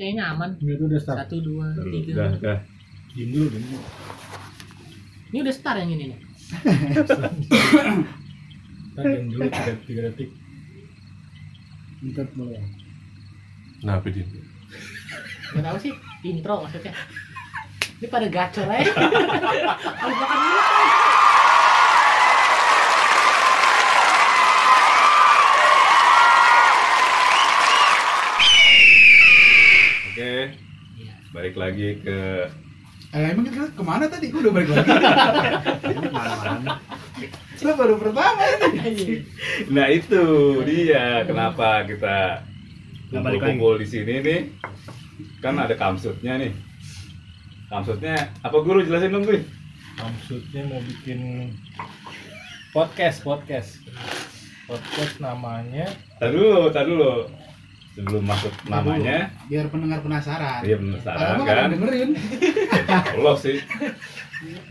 kayaknya aman. Itu udah start. Satu, dua, tiga. dah, dah. Diem dulu, diem dulu. Ini udah start yang ini nih. Ntar diem dulu tiga, tiga detik. Ntar mulai. Kenapa dia? Gak tau sih, intro maksudnya. Ini pada gacor aja. balik lagi ke Eh, emang kita ke mana tadi? Gue udah balik lagi. Mana-mana. Lo baru pertama ini. Nah itu dia kenapa kita balik kumpul-kumpul di sini nih kan ada kamsutnya nih kamsutnya apa guru jelasin dong gue Maksudnya mau bikin podcast, podcast. Podcast namanya Tadi dulu, tadi dulu sebelum masuk namanya Biar pendengar penasaran. Padahal penasaran ada kan dengerin. Allah sih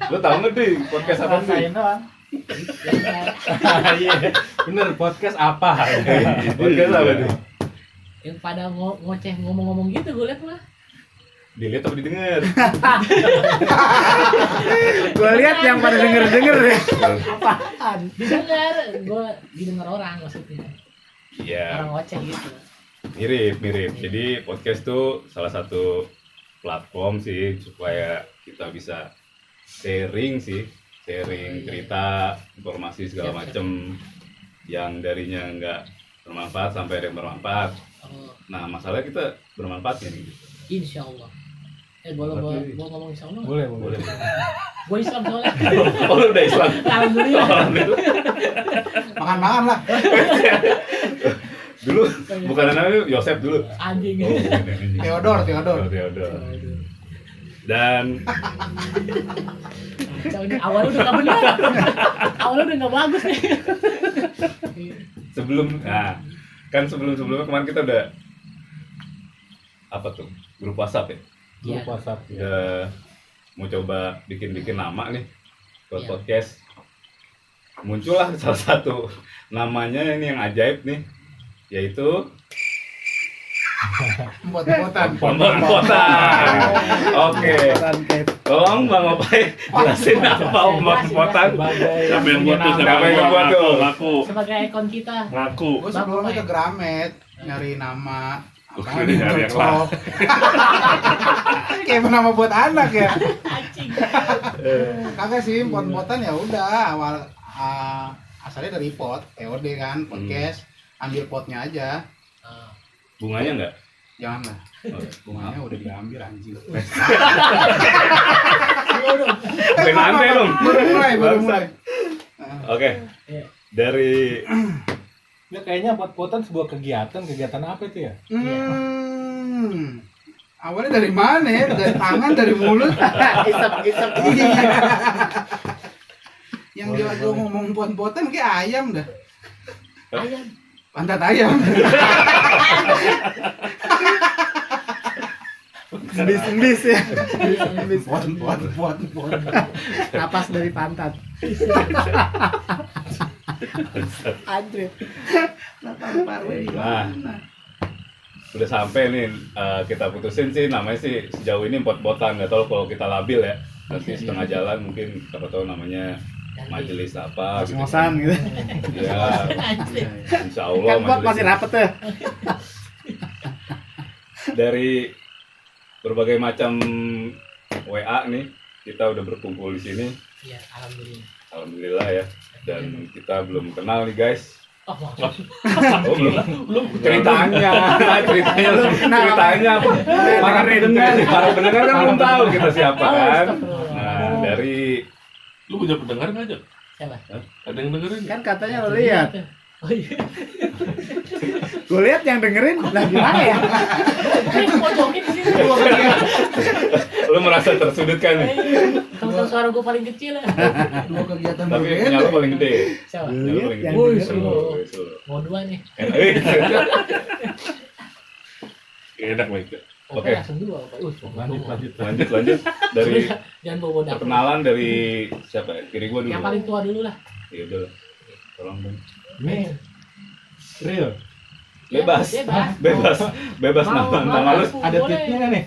lo tau nggak di podcast apa doang. Iya, bener podcast apa? podcast apa nih Yang pada ngo ngoceh ngomong-ngomong gitu gue liat mah. dilihat apa didengar Gue lihat yang pada denger-denger deh. Apaan? Didengar, gue didengar orang maksudnya. iya Orang ngoceh gitu. Mirip mirip jadi podcast tuh salah satu platform sih supaya kita bisa sharing sih sharing cerita informasi segala macem yang darinya nggak bermanfaat sampai ada yang bermanfaat Oh, nah masalah kita bermanfaat ya nih insya Allah. Eh boleh boleh boleh ngomong insya Allah. Boleh, boleh boleh. Gue Islam soalnya. oh lu udah Islam Alhamdulillah. Alhamdulillah. Makan-makan lah. dulu bukan namanya Yosef dulu Anjing. oh. Theodor, Theodor. Theodor. dan awalnya udah gak benar. Awalnya udah gak bagus nih. sebelum nah kan sebelum sebelumnya kemarin kita udah apa tuh grup WhatsApp ya Grup Iya. WhatsApp ya. udah mau coba bikin-bikin nama nih buat Iya. podcast muncullah salah satu namanya ini yang ajaib nih yaitu Buat-buatan. Pompon-potan. Oke, tolong Bang Opai jelasin apa. Sebagai Siapa yang buat tuh? Siapa yang buat tuh? Ngaku. Sebagai ikon kita. Ngaku. Gue sebelumnya ke Gramet nyari nama. Apa kira nyari yang cocok. Kayak nama buat anak ya. Anjing. Kagak sih, pot-potan ya udah awal ah, asalnya dari pot, TOD kan, podcast. Ambil potnya aja. Ah, Bunganya enggak? Jangan lah, Oh, bunganya udah diambil anjing. Nanti dong. Baru mulai, baru Bangsat. mulai. Oke. Iya. Dari Ya kayaknya pot-potan sebuah kegiatan, kegiatan apa itu ya? Hmm. Awalnya dari mana ya? Dari tangan, dari mulut. Isep, isep. Yang dia dia ngomong pot-potan kayak ayam dah. Ayam. Pantat ayam. Embis-embis ya. Pot, pot, pot, pot. Napas dari pantat. Andre. Nah. udah sampai nih eh, kita putusin sih namanya sih sejauh ini pot-potan nggak tahu kalau kita labil ya nanti setengah jalan mungkin siapa tahu namanya majelis apa gitu. Ngosan gitu. ya insya Allah Kan pot masih rapet ya. dari berbagai macam WA nih kita udah berkumpul di sini. Iya, alhamdulillah. alhamdulillah ya. Dan kita belum kenal nih guys. Oh, oh belum. Belum. Ceritanya. Ceritanya ceritanya apa? Para pendengar. Para pendengar kan belum tahu kita siapa kan. nah dari Lu punya pendengar nggak aja? Siapa? Ada yang dengerin? Kan katanya lo lihat. Oh iya. Gue lihat yang dengerin lah gimana ya? Pojokin di sini. lu merasa tersudut kan nih Tahu suara gue paling kecil ya. Dua kegiatan tapi berbeda. lu paling gede Siapa? Seru. lu. Mau dua nih. Eh, Enak baik. Oke, langsung dua. Pak. Uh, Lanjut, lanjut. lanjut lanjut dari Jangan bawa perkenalan dari siapa ya? kiri gua dulu Yang paling tua dulu lah. ya udah tolong dong Ini real. Bebas. bebas bebas bebas Mau, nama nama lu. Ada tipnya nggak nih?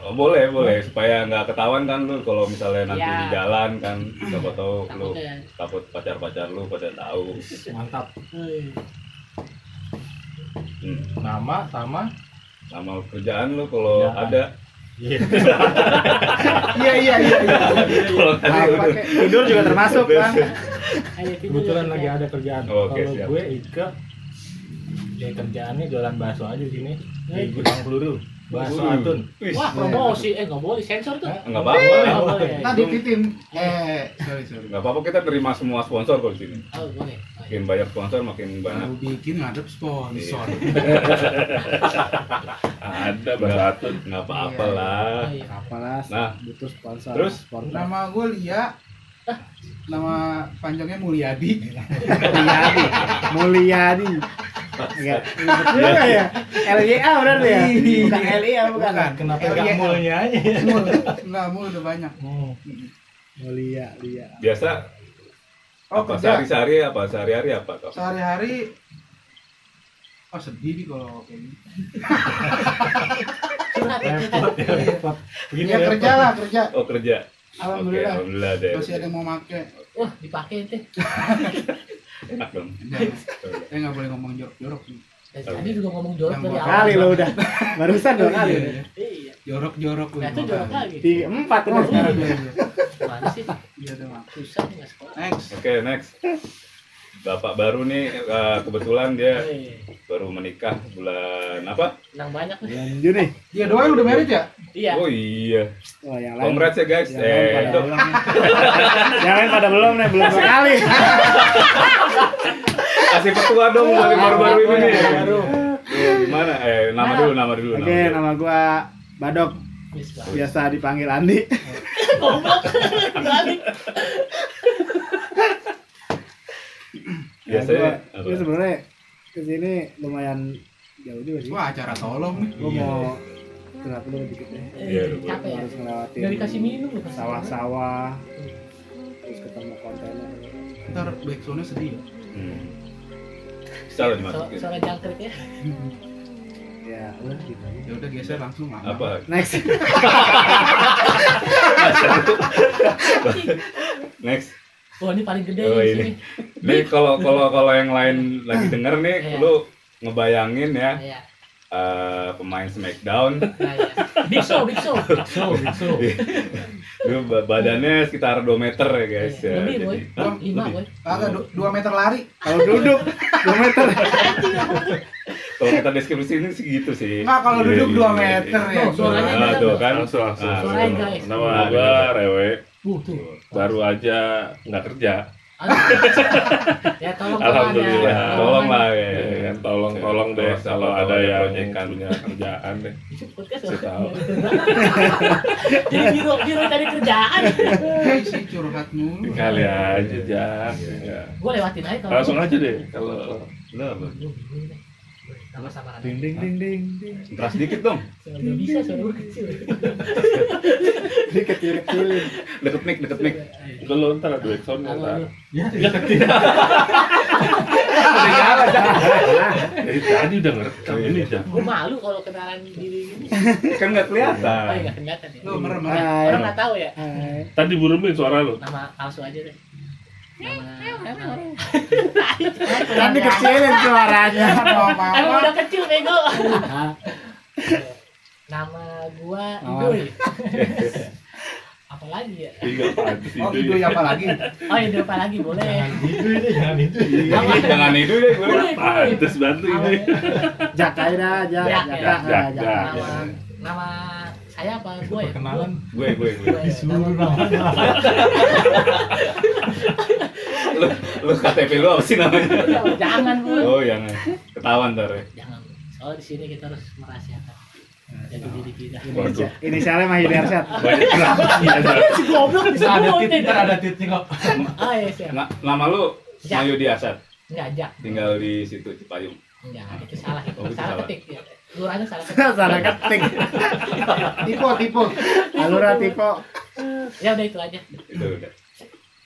Oh, boleh boleh supaya nggak ketahuan kan lu kalau misalnya nanti Iya. di jalan kan siapa tahu lu takut pacar pacar lu pada tahu Mantap. Eh, hmm. Nama sama nama kerjaan lu kalau Kerjaan. ada Iya. Iya iya iya. iya. kalau tadi Apa udah kayak tidur juga termasuk kan? Kebetulan ya, lagi ya. ada kerjaan. Oke, Kalau siap. gue Ika ya kerjaannya jualan bakso aja di sini di gudang peluru. Bakso Waduh. Atun. Wah promosi eh nggak boleh sensor tuh nggak apa-apa Nggak boleh. Nah dititipin. Eh sorry sorry. nggak apa-apa kita terima semua sponsor kalau di sini oh boleh makin banyak sponsor makin banyak Baru bikin ngadep sponsor. Ada bahasa atun. nggak apa-apa Iya. lah iya. apalah Nah. butuh sponsor Terus? sponsor Nama gue Lia. Nama panjangnya Mulyadi. Mulyadi Mulyadi Enggak, betul nggak ya? LYA berarti ya? Bukan LIA bukan. Bukan. Kenapa LYL. nggak mulnya aja? Mul. Enggak, mul udah banyak. Hmm. Mulia, Lia. biasa Oh apa sehari-hari apa sehari-hari apa Kak? Sehari-hari Oh sedih nih kalau kayak gini. ya. Repot ya, repot. Begini Ya repot. kerja lah kerja. oh kerja Alhamdulillah. Oke, alhamdulillah deh Masih ada yang mau make. wah dipakai teh enak dong. Saya nggak boleh ngomong jorok-jorok. nih. Eh, tadi juga ngomong jorok dari awal Kali lo udah. Barusan dua kali. Iya, iya. iya Jorok-jorok nah itu jorok lagi Tiga, empat udah sekarang. Iya, iya. mana sih Iya udah susah nih nggak sekolah Next. Oke, next. Bapak baru nih eh, kebetulan dia Eh, baru menikah bulan apa? menang banyak nih Bulan Juni. Dia doang udah married ya? iya Oh iya. Oh, yang lain. Congrats ya guys. Yang lain Eh, pada dok. belum. Yang lain pada belum nih, belum dua kali. kasih petua dong dari baru-baru ini nih. Baru. Duh, gimana? Eh, nama dulu, nama dulu. Oke, nama gua Badok, biasa dipanggil Andi. goblok balik Biasanya Nah, gua, gua sebenarnya ke sini lumayan jauh juga sih. Wah acara tolong nih. Gua mau curhat dulu dikit deh. Iya, capek ya Harus ngelewatin nggak dikasih minum loh sawah-sawah, terus ketemu kontainer. Ntar backsoundnya sedih. ya. Hmm. So, dimasukin. soalnya jangkrik ya Ya, udah gitu. aja. Ya udah geser langsung lah. Apa? Next. Next. Wah ini paling gede Oh, di ini. sini Nih kalau kalau kalau yang lain lagi denger nih, Iya. lu ngebayangin ya Iya. eh, pemain Smackdown Nah, iya. Big Show, Big Show. Biksu, biksu. Lu ba- badannya sekitar 2 meter ya guys Iya. ya. Lebih, boy. Jadi- Hah? Lima, Lebih? boy. Du- dua meter lari. Kalau duduk 2 meter. Kalau kita deskripsiin sih gitu sih. Enggak kalau Iya, duduk iya, dua iya. meter ya. Tuh, suaranya Ah, tuh kan. Langsung, langsung. Ah, guys. Nama Nah, gua. Rewe, Uh, tuh. Baru aja nggak kerja. Ya tolong Alhamdulillah. ada. Tolong lah ya. Ya, kan, tolong, tolong deh Kalau ada yang proyekan. punya kerjaan deh. Podcast Saya tahu. Jadi biro biro cari kerjaan. Isi curhat mulu. Kali aja, Jak. Ya. Gue lewatin aja kalau. Langsung aja deh kalau Lu Tambah samaran. Ding ding ding ding ding. Keras dikit dong. Suara gak bisa, suara gue kecil. Dikecil-kecilin. Deket mic, deket mic. kalau ntar ada Kalau ntar. lu- Ya, Dari tadi udah ngerekam ini, Jak. Gue malu kalau kenalan diri gini. Kan nggak Oh, kelihatan. iya, nggak kelihatan ya. Lu merem merem. Orang nggak tahu ya. Tadi burumin suara lu. Nama palsu aja deh. Nama. Kan dikecilin suaranya. Mau Emang udah kecil bego. Nama gua. Idoy. Apalagi ya? Oh itu. itu apa lagi? Oh ya apa lagi boleh. jangan itu. Nama Jangan itu deh gue. Boleh. Pantes bantu ini. Jak aja ya. Nama nama saya apa? Gue ya. Perkenalan Gue, gue, gue. Disuruh. Lu, lu KTP lu apa sih namanya? Jangan bu. Oh, jangan. Ketahuan ntar ya. Jangan. Soalnya di sini kita harus merahasiakan. Jadi diri kita. Waduh. Inisialnya Mahidi Arsyad. Banyak Si goblok Bisa ada tit, ntar ada titnya kok. Oh iya siap. Nama lu Jak. Mayudi Asad. Enggak jak. Tinggal di situ Cipayung. Enggak, itu salah itu. Oh, itu salah ketik ya. Lurahnya salah ketik. Salah ketik. Tipe tipe. Alura tipo. Ya udah itu aja. Itu udah.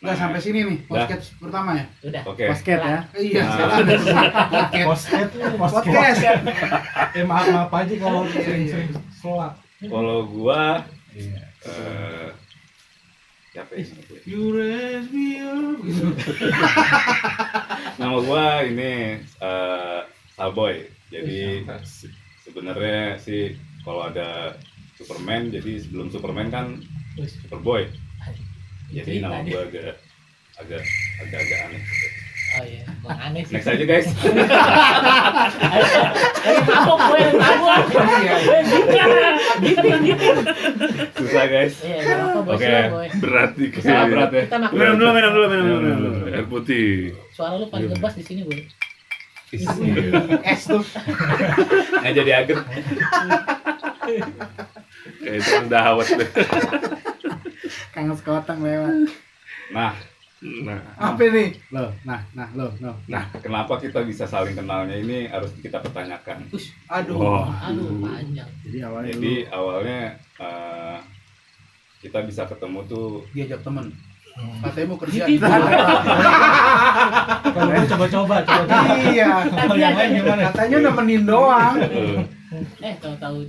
Enggak sampai sini nih podcast pertama ya. Udah. Oke. Basket ya. Iya, Nah. podcast. Posket, posket. Podcast. Eh maaf maaf aja kalau sering-sering selak. Kalau gua Iya. eh siapa ya? You raise me up. Nama gua ini eh Salboy. Jadi sebenarnya sih kalau ada Superman jadi sebelum Superman kan. Superboy. Jadi Cerita nama gua agak agak agak agak aneh. Oh iya, emang aneh sih. Next aja guys. Lagi mabok gue yang. Iya, Gue giting, giting, giting. Susah guys. Iya, Oke. Berat nih Susah berat ya. Kita. Minum dulu, minum dulu, minum dulu. Air putih. Suara lu paling ngebas di sini, boy. Es tuh. Nggak jadi agen. Kayak itu yang dawet deh. Kangen sekotang lewat. Nah, Nah, Apa nih? Loh, nah, nah, loh, loh. nah kenapa kita bisa saling kenalnya ini harus kita pertanyakan. Aduh. oh, Aduh, panjang. Jadi awalnya Jadi dulu. awalnya eh, kita bisa ketemu tuh Diajak temen. Katanya mau kerja. Gitu. Kalau gue coba-coba, coba-coba. Iya. Kalau yang lain gimana? Katanya nemenin doang. eh, Eh, tahu-tahu.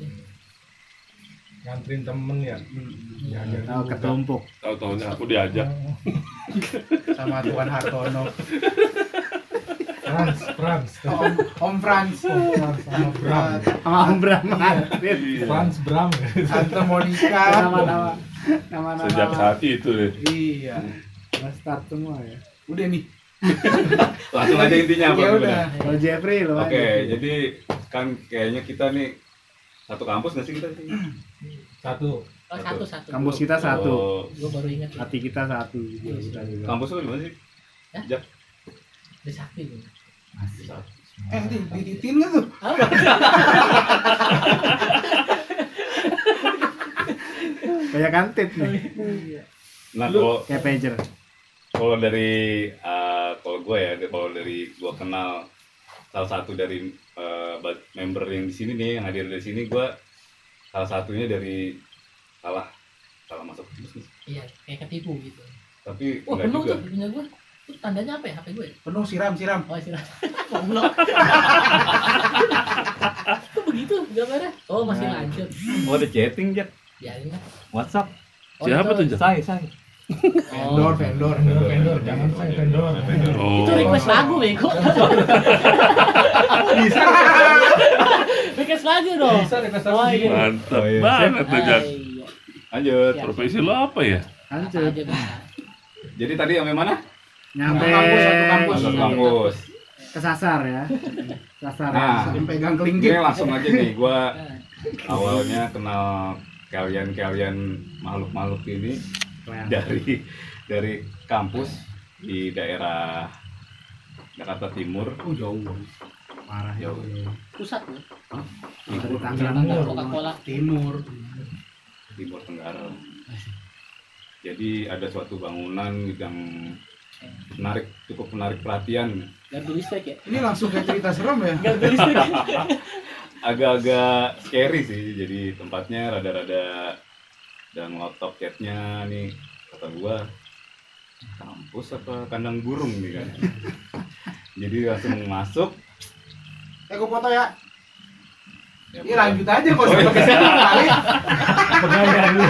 Nganterin temen ya. Diajar Tahu juga. ketumpuk. tahu-tahunya aku diajak. Sama Tuan Hartono. Frans, Frans. Om, Om Frans. Frans sama Bram. Sama Om Bram Madrid. Frans Bram. Tante Monica. Nama-nama. Nama-nama. Sejak saat itu deh. Iya. Udah start semua ya. Udah nih. langsung aja intinya apa Ya udah. Kalau Jeffrey lo Oke, jadi kan kayaknya kita nih satu kampus nggak sih kita? Sih? Satu. Oh, satu, satu. Kampus kita satu. Oh, Gue baru ingat. Hati kita satu. juga kita juga. kampus lu di mana sih? Hah? Jak. Sakti, boy. Eh, di, diditin nggak tuh? Kayak kantit nih. Nah, kalau Kayak pager. kalau dari eh, kalau gue ya, kalau dari gue kenal salah satu dari eh, ba- member yang di sini nih yang hadir di sini gue salah satunya dari salah salah masuk nih. Iya, kayak ketipu gitu. tapi Wah, penuh juga tuh punya gue. Itu tandanya apa ya HP gue? Penuh siram, siram. Oh, istirahat. Goblok. Kok begitu gambarnya? Oh, masih Nah. lanjut. oh ada chatting Jak Biarin lah. WhatsApp Oh, Siapa itu- tuh, Jak? saya saya Vendor, vendor. Vendor, vendor. Jangan saya vendor. Oh. Itu request lagu, bego. Bisa. request lagu dong. Bisa request Oh, lagu. iya. Mantap Oh, iya. banget tuh, iya. lanjut Ya. Profesi lo apa ya? Lanjut. jadi tadi yang mana Nyampe Kampus, satu kampus. kesasar ya. Kesasar. Nah. Sering pegang Ini kelinggir. langsung aja nih, gua awalnya kenal kalian-kalian makhluk-makhluk ini dari dari kampus di daerah Jakarta Timur. Oh, jauh. Parah ya. Jauh. pusat loh. Dari Tangerang Timur. Coca-Cola. Timur. Timur Tenggara. Jadi ada suatu bangunan yang menarik, cukup menarik perhatian. Gardu listrik ya? Ini langsung kayak cerita serem ya. Gardu listrik. Agak-agak scary sih, jadi tempatnya rada-rada dan ngotot catnya nih kata gua kampus apa kandang burung nih kan. Jadi langsung masuk. Eh, gue foto ya. Ya, Ini lanjut aja kok Oh, iya. sampai ke sini kali. Pegawai dulu.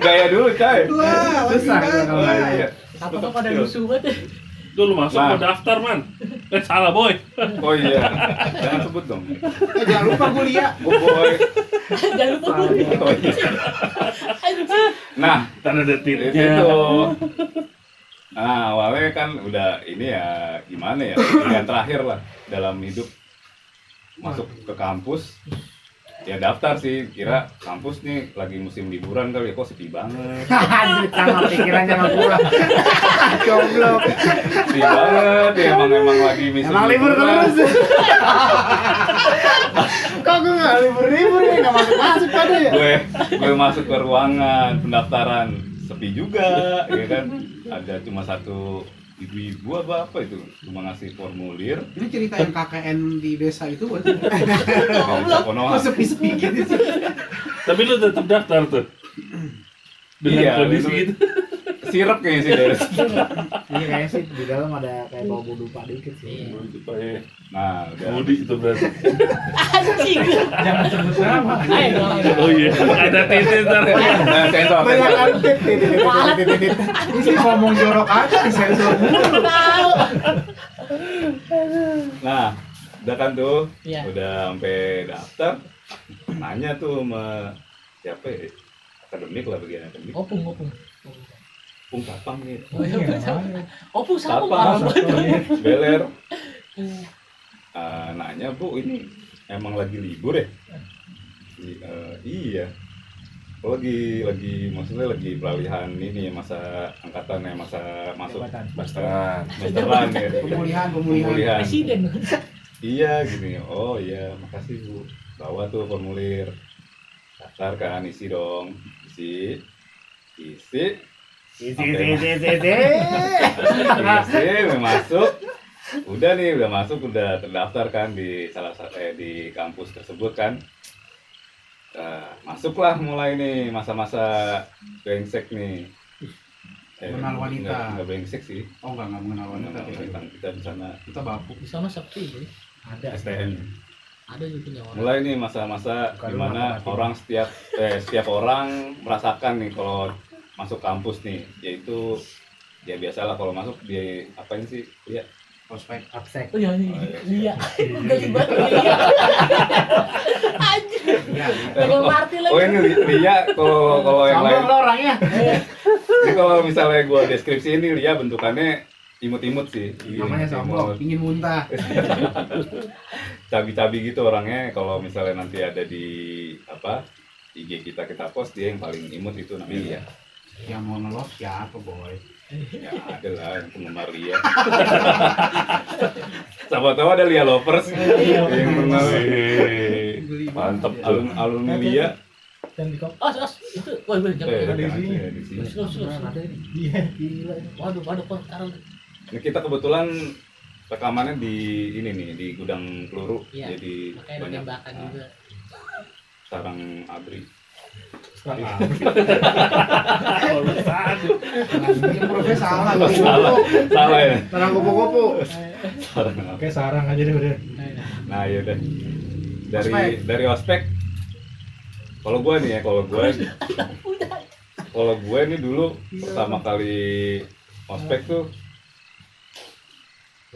Gaya dulu, coy. Wah, Susah kalau nggak iya. Apa kok pada lusuh banget? Tuh lu masuk Nah. mau daftar, Man. Eh, salah, boy. Oh iya, jangan sebut dong. Eh, jangan lupa kuliah. Oh boy. Jangan lupa gue. Oh, iya. Nah, Tanda itu. detiknya. Nah, awalnya kan udah ini ya gimana ya, pilihan terakhir lah dalam hidup masuk ke kampus. Ya daftar sih, kira kampus nih lagi musim liburan kali ya, kok sepi banget. Sama pikirannya sama gua. Goblok. Sepi banget, ya emang emang lagi musim Emang libur terus. Kok gua nggak libur-libur nih nggak masuk-masuk pada ya? gue gue masuk ke ruangan pendaftaran sepi juga ya kan ada cuma satu ibu-ibu apa apa itu? Cuma ngasih formulir. Ini cerita yang KKN di desa itu buat kok sepi-sepi gitu sih. Tapi lu tetap daftar tuh. Dengan Iya, kondisi itu- si sirep kayaknya sih dari Ini kayaknya sih di dalam ada kayak bau dupa dikit sih. Iya. Itu pakai nah udah Budi itu berarti. Anjing. Jangan sebut nama. Oh iya, ada titik ntar. nah, sensor Banyak titit, titit, titit. Ini sih ngomong jorok aja di sensor mulu. Tahu. nah udah kan tuh Iya. udah sampai daftar nanya tuh sama siapa ya akademik lah bagian akademik Opung, opung. Pung kapang nih. Oh, iya, sama Apa? parah banget. beler. Eh, nanya bu ini emang lagi libur ya? I- eh, iya. Oh, lagi lagi maksudnya lagi peralihan ini ya masa angkatan ya masa masuk. Masteran. masteran ya. Pemulihan, pemulihan. pemulihan. Presiden. iya gini. Oh iya. Makasih bu. Bawa tuh formulir. Daftar kan isi dong. Isi. Isi Isi, isi, isi, isi, isi. isi masuk udah nih udah masuk udah terdaftar kan di salah satu eh, di kampus tersebut kan Nah, masuklah mulai nih masa-masa brengsek nih Eh, Mengenal wanita. enggak, enggak brengsek sih Oh enggak, enggak mengenal wanita. mengenal wanita kita di sana Kita bapuk. Di sana sepi, boy. Ada. STM Ada juga punya orang. mulai nih masa-masa matematika. orang setiap eh, setiap orang merasakan nih kalau masuk kampus nih yaitu ya biasalah kalau masuk dia apain sih ya Prospek. Absek. Oh iya, nih. Oh, iya. Dari. Anjir. Iya, iya. Pegang martil lagi. oh ini Lia kalau kalau yang lain lo orangnya. ini kalau misalnya gua deskripsi ini Lia bentukannya imut-imut sih Namanya sombong, Imut. ingin muntah. cabi-cabi gitu orangnya kalau misalnya nanti ada di apa IG kita kita post dia yang paling imut itu namanya Lia Yang mau ngelos siapa, boy? ya ada lah yang penggemar Lia siapa tahu ada Lia lovers yang pernah Wih, Mantep tuh. alun alumni Lia Dan di kop. Oh, oh, itu. Wah, gue jangan. eh jangan. di sini. di. Ada ini. Iya. Gila. Waduh, waduh, kok. Ini kita kebetulan rekamannya di ini nih di gudang peluru Iya. jadi ada banyak tembakan juga. sarang abri Profes salah. salah salah ya Sarang abri. Oke, sarang aja deh udah. nah ya udah dari Ospek. dari ospek kalau gue nih ya kalau gue kalau gue nih dulu pertama kali ospek tuh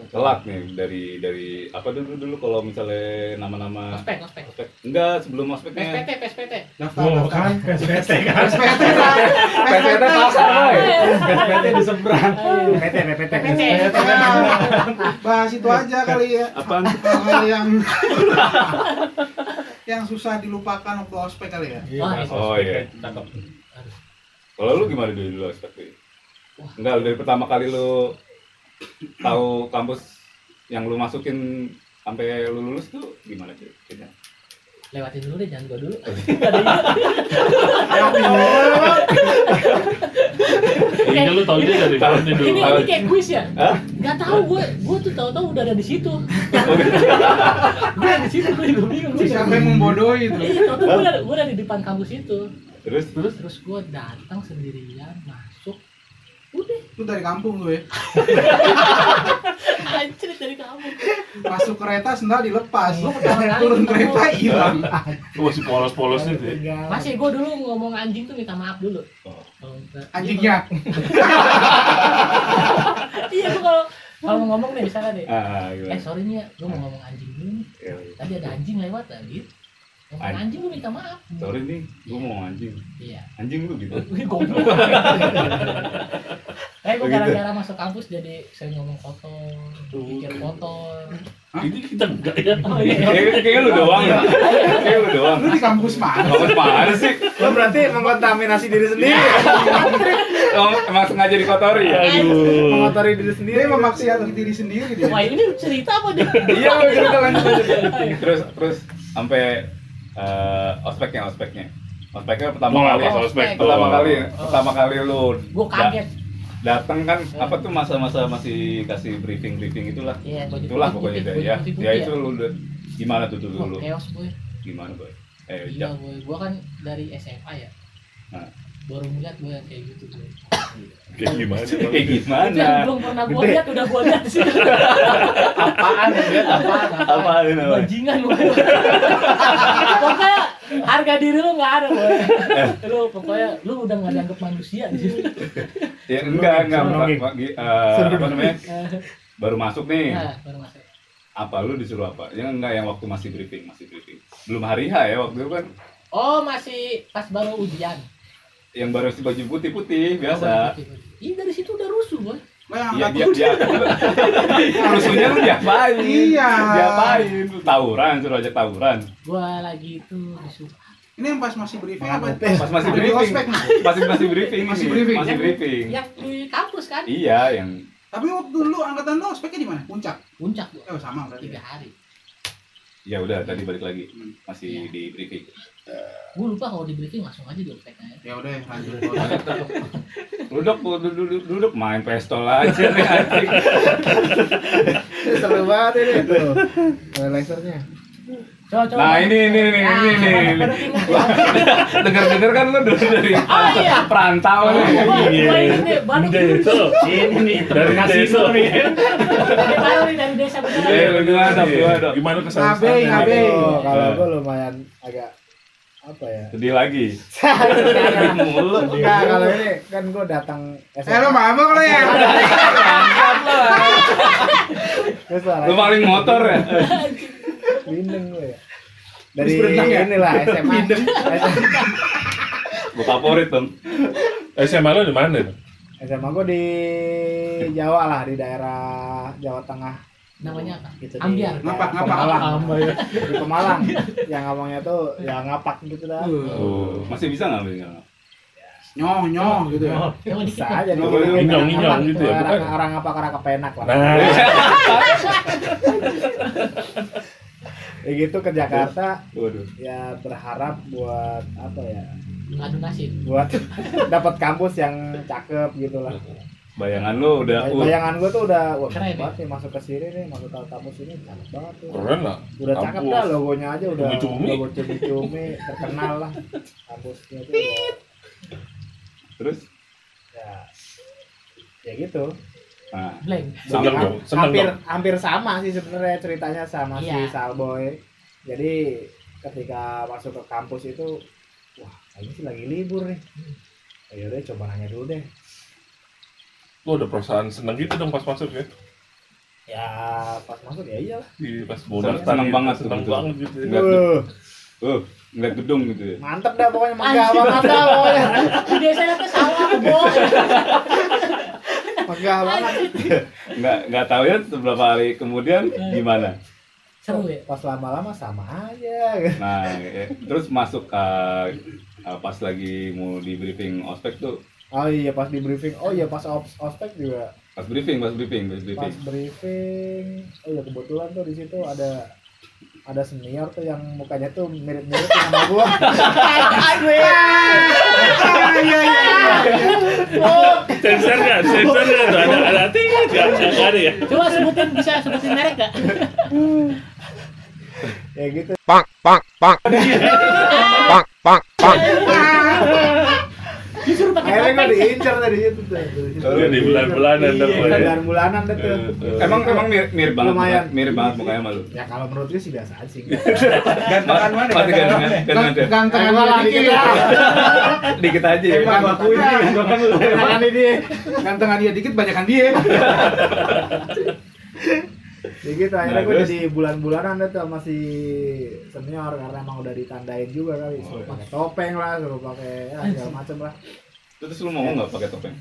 telat nih dari dari apa dulu dulu kalau misalnya nama-nama Ospek, ospek. ospek enggak sebelum ospeknya PSPT, PSPT. Daftar, Oh, daftar. kan PSPT kan. SPT, PSPT pasar PSPT di seberang. PT, PPT. PPT. Bahas itu aja kali ya. apaan Hal yang yang susah dilupakan waktu ospek kali ya. Iya, oh, iya. cakep. Kalau lu gimana dulu dulu ospek tuh? Enggak, dari pertama kali lu tahu kampus yang lu masukin sampai lu lulus tuh gimana sih? Kayaknya. Lewatin dulu deh, jangan gua dulu. Kayaknya lu tau dia dari nih dulu. Ini ini kayak kuis ya? Hah? Gak tahu gue, gue tuh tahu-tahu udah ada di situ. gue di situ, gue juga bingung. Siapa yang membodohi itu? Iya, tahu-tahu gue ada di depan kampus itu. Terus Terus terus gue datang sendirian masuk. Udah, Itu dari kampung tuh ya. anjir dari kampus. Masuk kereta sendal dilepas. Pertama kali Turun kereta hilang. Lu masih polos-polos itu ya. Masih gue dulu ngomong anjing tuh minta maaf dulu. Oh. Kalau enggak- Anjingnya. Iya, gue kalau kalau mau ngomong nih misalnya deh. ah Eh sorry nih ya, gue mau ngomong anjing dulu nih. Ya, ya. Tadi ada anjing lewat tadi. Ngomong An- anjing gue minta maaf. Sorry nih, gua mau anjing. Iya. Anjing lu gitu. Gue goblok. Eh, gue gara-gara masuk kampus jadi sering ngomong kotor, pikir kotor. Ini kita enggak ya. Oh iya. Kayaknya lu doang ya. Kayaknya lu doang. Lu di kampus mana? Kamu mana sih? Lo berarti mengkontaminasi diri sendiri. Emang, emang sengaja dikotori ya? Aduh. Mengotori diri sendiri. Memaksiati diri sendiri dia. Wah ini cerita apa deh? Iya, lu cerita lanjut. Terus terus sampai eh, ospeknya ospeknya. Ospeknya pertama Mau kali. ospek tuh? Pertama kali, pertama kali lu Gue kaget. datang kan apa tuh masa-masa masih kasih briefing briefing itulah baju itulah putih, pokoknya putih, ya putih, putih, ya putih itu lu udah gimana tuh dulu dulu chaos boy. gimana boy eh Iya boy, gue kan dari SMA ya. Nah. baru ngeliat gue kayak gitu gue Kayak gimana? kayak itu gimana? Yang belum pernah gue lihat udah gue lihat sih. Apaan? Lihat apaan? apa ini namanya bajingan gue pokoknya harga diri lu nggak ada boy lu pokoknya lu udah nggak dianggap manusia di situ. Ya enggak enggak eh, apa namanya? Baru masuk nih. Nah baru masuk. Apa lu disuruh apa? Ya enggak yang waktu masih briefing masih briefing. Belum hari H ya waktu itu kan? Oh masih pas baru ujian yang baru si baju putih putih biasa Iya dari situ udah rusuh boy Iya dia dia rusuhnya lu diapain? Iya. Diapain? Tawuran, suruh aja tawuran. gua lagi itu disuruh Ini yang pas masih briefing apa? Pas masih briefing. Masih masih briefing. Masih briefing. Masih briefing. yang di kampus kan Iya, yang Tapi waktu dulu angkatan lu ospeknya di mana? Puncak. puncak Oh, sama berarti. tiga hari ya udah tadi balik lagi. Masih di briefing. Gua lupa kalau di briefing langsung aja di ospek aja Ya udah, lanjut. Duduk, duduk, duduk, duduk main pistol aja nih anjing. Seru banget ini tuh. Lasernya. coba coba Nah, ini ini ini Nah, ini nih. baru ingat ya. Dengar-dengar kan lu dulu dari oh iya perantau nih. Gua- gua Iya. ingat nih, baru Itu. Ini nih Dari kasino desa. nih. Ini nih dari desa beneran lu gimana kesan Ngabe, ngabe. Oh, kalau gue lumayan agak apa ya? Sedih lagi. Mulu. Enggak, kalau ini kan gue datang Eh, lu mabok lu ya? Lu paling motor ya? Bindeng gue ya. Dari ya? inilah SMA. Gua favorit dong. SMA lu di mana? SMA gue di Jawa lah, di daerah Jawa Tengah. Namanya apa Gitu ambiar Ngapak, ngapak. Pemalang. Di Pemalang. Yang ngomongnya tuh ya ngapak gitu dah. Oh. Masih bisa nggak bisa? Nyoh, nyoh gitu ya. Bisa aja nih. Oh, inyong-inyong gitu ya, Orang, bukan? orang ngapak orang kepenak lah. Nah, Ya gitu ke Jakarta Waduh. ya berharap buat apa ya? ngadu nasib Buat dapat kampus yang cakep gitu lah. Bayangan lu udah uh, Bayangan gue tuh udah wah, Keren banget nih masuk ke sini nih, masuk ke kampus ini cakep banget tuh. keren lah. Udah cakep dah logonya aja udah Cumi-cumi. logo cumi-cumi terkenal lah kampusnya tuh udah, terus ya ya gitu nah, blank Seneng dong, seneng hampir dong. hampir sama sih sebenarnya ceritanya sama si Iya. Salboy jadi ketika masuk ke kampus itu wah ini sih lagi libur nih ya udah coba nanya dulu deh Lu ada perasaan seneng gitu dong pas masuk ya. ya pas masuk ya iyalah Di pas bodas Seneng banget tuh, seneng betul. banget gitu. ya. Enggak. uh, uh, ngeliat gedung gitu ya. mantep dah pokoknya megah Anjing. banget dah pokoknya di desa itu salah kebon megah banget Nggak nggak tahu ya beberapa hari kemudian gimana. seru ya pas lama-lama sama aja Nah, ya, terus masuk uh, pas lagi mau di briefing ospek tuh oh iya pas di briefing oh iya pas ops ospek juga pas briefing pas briefing pas pas briefing briefing oh ya kebetulan tuh di situ ada ada senior tuh yang mukanya tuh mirip-mirip sama gua. Sensor nggak? Sensor nggak tuh? Ada ada tidak? Nggak nggak ada ya. coba sebutin bisa sebutin merek gak ya gitu. disuruh pakai Akhirnya topeng diincar dari situ tuh. dari situ. Iya, di bulan-bulanan dah, Iya, Boy. bulan bulanan dah tuh. emang emang mirip, mirip banget Lumayan. mirip banget mukanya sama lu Ya kalau menurut gue sih biasa aja sih. Gantengan mana? pasti gantengan gantengan dikit ya. dikit aja ya Emang aku ini gantengan lu. Tangan ini. Gantengan dia dikit banyakan dia. Ya gitu akhirnya Nah, gue jadi bulan-bulanan tuh masih senior karena emang udah ditandain juga kali. Suruh pakai topeng lah, suruh pakai ya segala macem lah. Terus lu mau nggak pakai topeng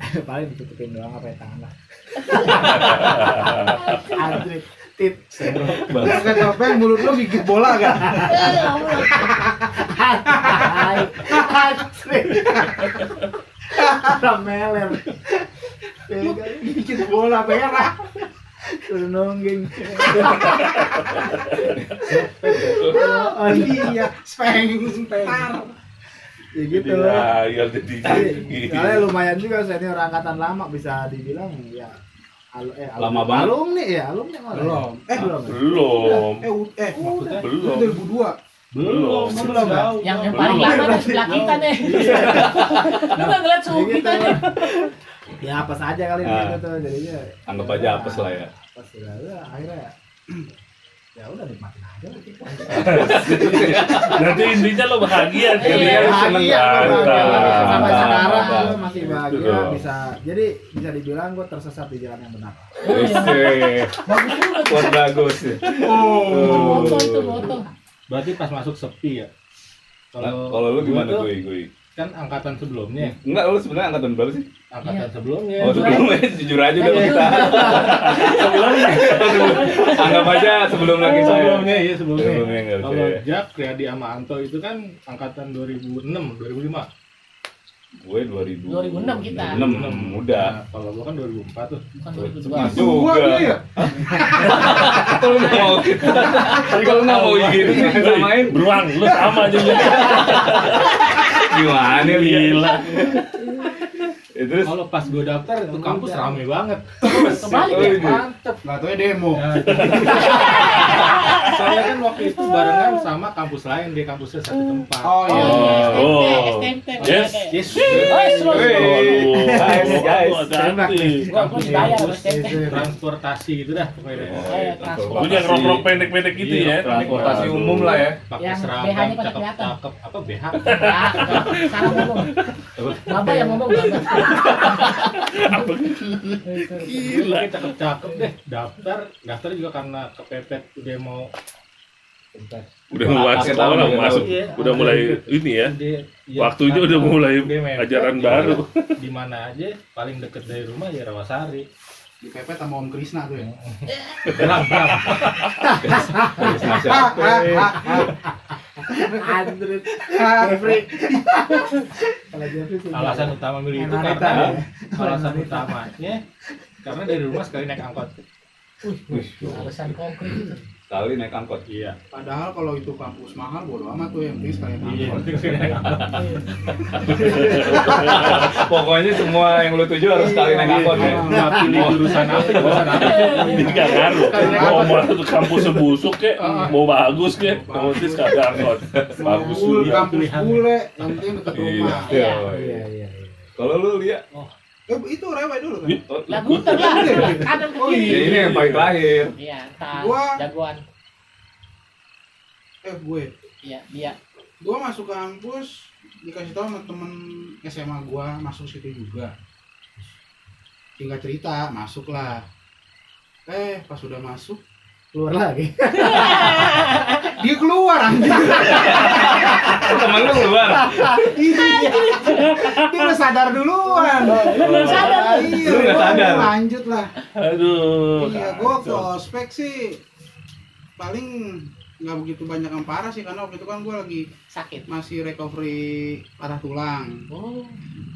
Paling ditutupin doang apa tangan lah. Anjir, tit. Pakai topeng mulut lu gigit bola kan? Hai. Anjir. Rameler. Gigit bola merah. Suruh nonggeng. Iya, speng, tar. Ya gitu. Iya, iya jadi. Soalnya lumayan juga senior angkatan lama bisa dibilang ya al- eh, Lama banget. Alumni ya, alumni malah. Belum. Eh, belum. Belum. Eh, eh, maksudnya Belum. itu 2002. Belum. Belum, jauh. Yang yang paling lama ada sebelah kita nih. Lu nggak ngeliat suhu kita nih. Ya apa saja kali Ah. gitu tuh jadinya. Anggap aja apes lah ya. Apes lah. Udah, akhirnya ya udah nikmatin Nanti intinya lo bahagia kan Iya, ya. bahagia bahagia. Sampai sekarang gua masih bahagia bisa. Jadi bisa dibilang gua tersesat di jalan yang benar. Wih, Bagus juga bagus. Moto. Berarti pas masuk sepi ya. Kalau lu gimana gue gue? Kan angkatan sebelumnya, Enggak, lu sebenarnya angkatan berapa sih? angkatan Iya. sebelumnya. Oh, sebelumnya jujur aja udah kita. sebelumnya. Anggap aja sebelum lagi saya. sebelumnya iya sebelumnya. Sebelumnya. Kalau Jack, Riyadi sama Anto itu kan angkatan 2006, 2005. Gue 2000. 2006 kita. 6 muda. Nah, kalau gua kan 2004 tuh. Bukan Mas 2002. juga. Kalau lu nggak mau. Tapi kalau nggak mau gitu sih disamain. Beruang, lu sama juga. Gimana nih? Gila. Ya, terus Kalau pas gua daftar itu kampus rame banget. Kebalik Oh, ya. iya. Mantep. Nggak tahu ya demo. Soalnya kan waktu itu barengan sama kampus lain di kampusnya satu tempat. Oh iya. Oh. STMT, STMT. Yes. Yes. STMT. Transportasi gitu dah pokoknya. Oh, iya, transportasi. Punya rok-rok pendek-pendek gitu Iya, ya. Transportasi umum lah ya. Pakai seragam cakep-cakep. Apa BH? Ya, salah ngomong. Bapak yang ngomong. Gila. cakep-cakep deh. Daftar, daftar juga karena kepepet udah mau Udah mulai sekolah pakai masuk. Udah mulai ini ya. Dia- ya, Waktunya karena udah mulai ajaran ya baru. Di mana aja paling deket dari rumah ya Rawasari. Di pepet sama Om Krisna tuh ya. Terus siapa? Jeffrey sih Alasan utama milih itu karena ya. alasan utamanya karena dari rumah sekali naik angkot. Alasan konkret itu. Sekali naik angkot. Iya. Padahal kalau itu kampus mahal bodo amat tuh yang penting Iya, penting sekali naik angkot. Pokoknya semua yang lu tuju harus sekali naik angkot ya. Nggak pilih jurusan apa, jurusan apa. Ini gak ngaruh. Mau mau kampus sebusuk kek, mau bagus kek, mau tis kagak angkot. Bagus kampus pilihan. bule, yang penting deket Iya. rumah. Iya. iya iya iya Kalau lu lihat, Eh, itu rewe dulu kan? oh, Lah muter lah. Kanan ke Oh, kiri. ya ini yang paling terakhir. Iya, entar Gua- jagoan. Eh gue, Iya, dia. gue masuk kampus dikasih tahu sama temen SMA gue masuk situ juga. Tinggal cerita, masuklah. Eh, pas udah masuk, keluar lagi dia keluar anjir. Temen lu keluar. Iya. Dia udah sadar duluan. Lu belum sadar tuh. Iya, Lu nggak gua sadar. Lanjut lah. Aduh. Iya, gue ke ospek sih paling nggak begitu banyak yang parah sih karena waktu itu kan gue lagi Sakit. masih recovery patah tulang. Oh.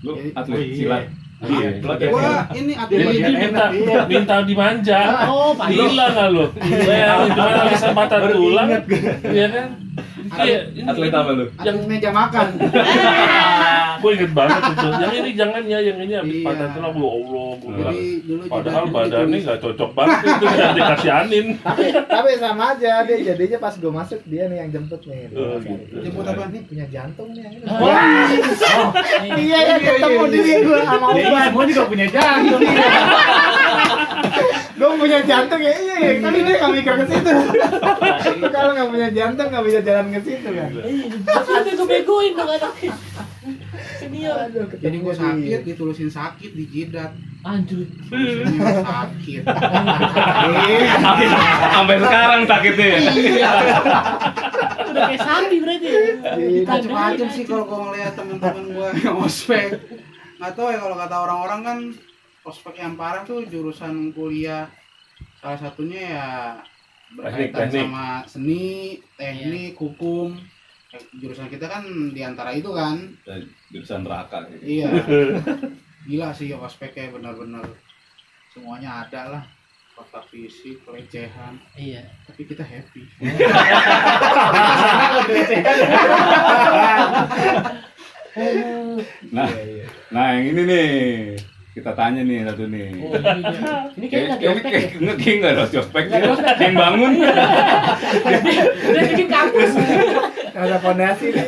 Lu Oh, atlet iya. silat. Iya. Ya? Gue ini Jadi atlet ini minta minta dimanja. Oh, Pak. Gila nggak lu? Saya cuma bisa patah tulang. Iya kan? Iya, Atlet apa lu? atlet meja makan. Gue inget banget itu. Yang ini jangan ya, yang ini habis Iya. patah tulang. Ya Allah, gua bilang. Padahal jidatnya badannya nggak cocok banget itu nggak dikasihanin. tapi tapi sama aja dia jadinya pas gue masuk dia nih yang jemput nih Oh, gitu. Jemput apa nih punya jantung nih yang ini. Oh, iya ya ketemu iya, dia gue sama Uban semua juga punya jantung. gue punya jantung ya iya iya tapi dia nggak mikir ke situ kalau nggak punya jantung nggak bisa jalan ke situ kan Iya, lu bego-begoin dong anaknya. Jadi gue sakit, ditulisin sakit di jidat. Anjir. Sakit. Sampai sekarang sakitnya ya. Udah kayak sapi berarti. Iya, Macem-macem sih kalau gue ngeliat temen-temen gue yang ospek. Nggak tahu ya kalau kata orang-orang kan ospek yang parah tuh jurusan kuliah salah satunya ya berkaitan teknik. sama seni, teknik, hukum. Jurusan kita kan di antara itu kan. Dan Jurusan neraka gitu. Iya. Gila sih ospeknya benar-benar semuanya ada lah. Fakta fisik, pelecehan, Iya. tapi kita happy. Nah, nah yang ini nih. kita tanya nih satu nih. Oh, ini, kayaknya nggak Kayak ya. nggak kayak nggak ada ospek Nggak ada ospek. yang bangun. Dia bikin kampus. Ada fondasi nih.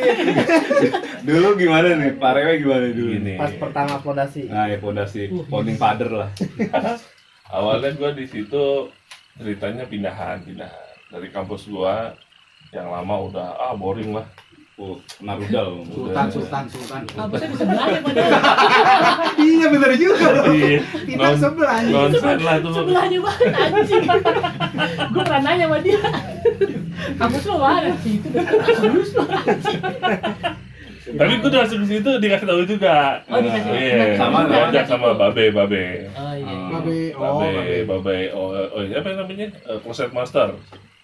Dulu gimana nih? Pak Rewe gimana dulu? Gini. Pas pertama fondasi. Nah, ya fondasi Uh. founding father lah. Awalnya gua di situ ceritanya pindahan, pindahan dari kampus gua yang lama udah ah boring lah. Oh, narudal. Sultan, Sultan, Sultan. Kampusnya di sebelahnya. Iya bener juga. Iya, non- sebelah nonsen lah tuh. Sebelahnya banget anjing. Gue pernah nanya sama dia. Kampus lo mana sih itu? Lulus lo anjing. Tapi gua udah ke situ dikasih tahu juga. Oh, dikasih. Iya, Sama, diajak sama. Babe, Babe. Oh iya. Babe, oh, Babe, babe. Babe, oh, oh, iya, apa namanya? Eh, Closet Master.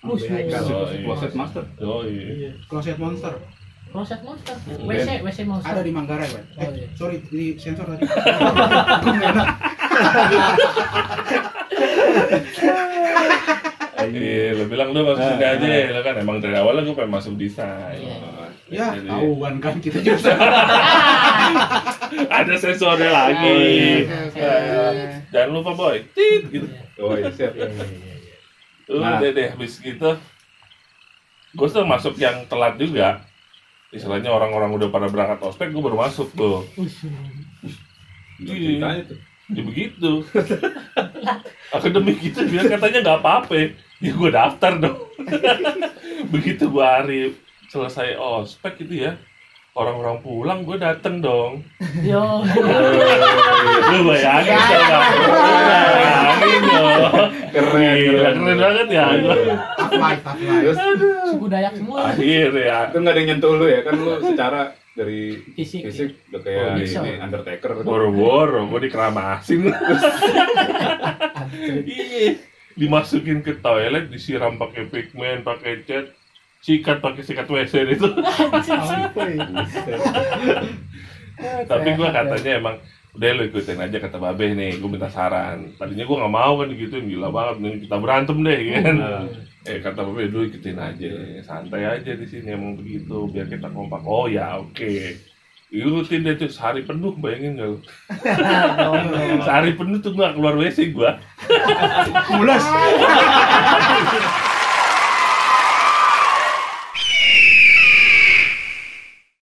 Oh, iya. Closet master. Oh iya. Closet Monster. Closet monster. WC, WC monster. Ada di Manggarai, Pak. Eh, Oh, iya. sorry, di sensor tadi. Enak. Iya, lo bilang lu masuk sini aja, lo kan emang dari awal gue pengen masuk desain. Iya. Ya, Jadi, tahuan kan kita juga. Ada sensornya lagi. Iya. Eh, Jangan lupa boy, tit gitu. Oh iya, siap. Udah Nah. deh, habis gitu. Gue tuh masuk yang telat juga. Istilahnya orang-orang udah pada berangkat ospek, gue baru masuk tuh. Gimana ceritanya tuh? Ya begitu. Akademik gitu dia katanya nggak apa-apa. Ya gue daftar dong. begitu gue hari selesai ospek gitu ya. Orang-orang pulang gue dateng dong. Yo. Lu bayangin kalau nggak Bayangin dong. Keren, Gila, keren. keren banget ya. Tough life, tough life. Suku Dayak semua. Akhir ya. itu nggak ada yang nyentuh lu ya kan lu secara dari Fisik. fisik udah kayak Oh, ini Undertaker. Boro-boro gue dikeramasin. Iya. Dimasukin ke toilet, disiram pakai pigmen, pakai cat, sikat pakai sikat WC itu. Tapi gue katanya emang udah lu ikutin aja kata babe nih, gue minta saran. Tadinya gue nggak mau kan digituin, gila banget nih kita berantem deh kan. Nah, Eh kata babe lu ikutin aja, santai aja di sini emang begitu, biar kita kompak. Oh ya oke. Ikutin deh tuh sehari penuh, bayangin gak lu? Sehari penuh tuh gak keluar WC gua. Mules.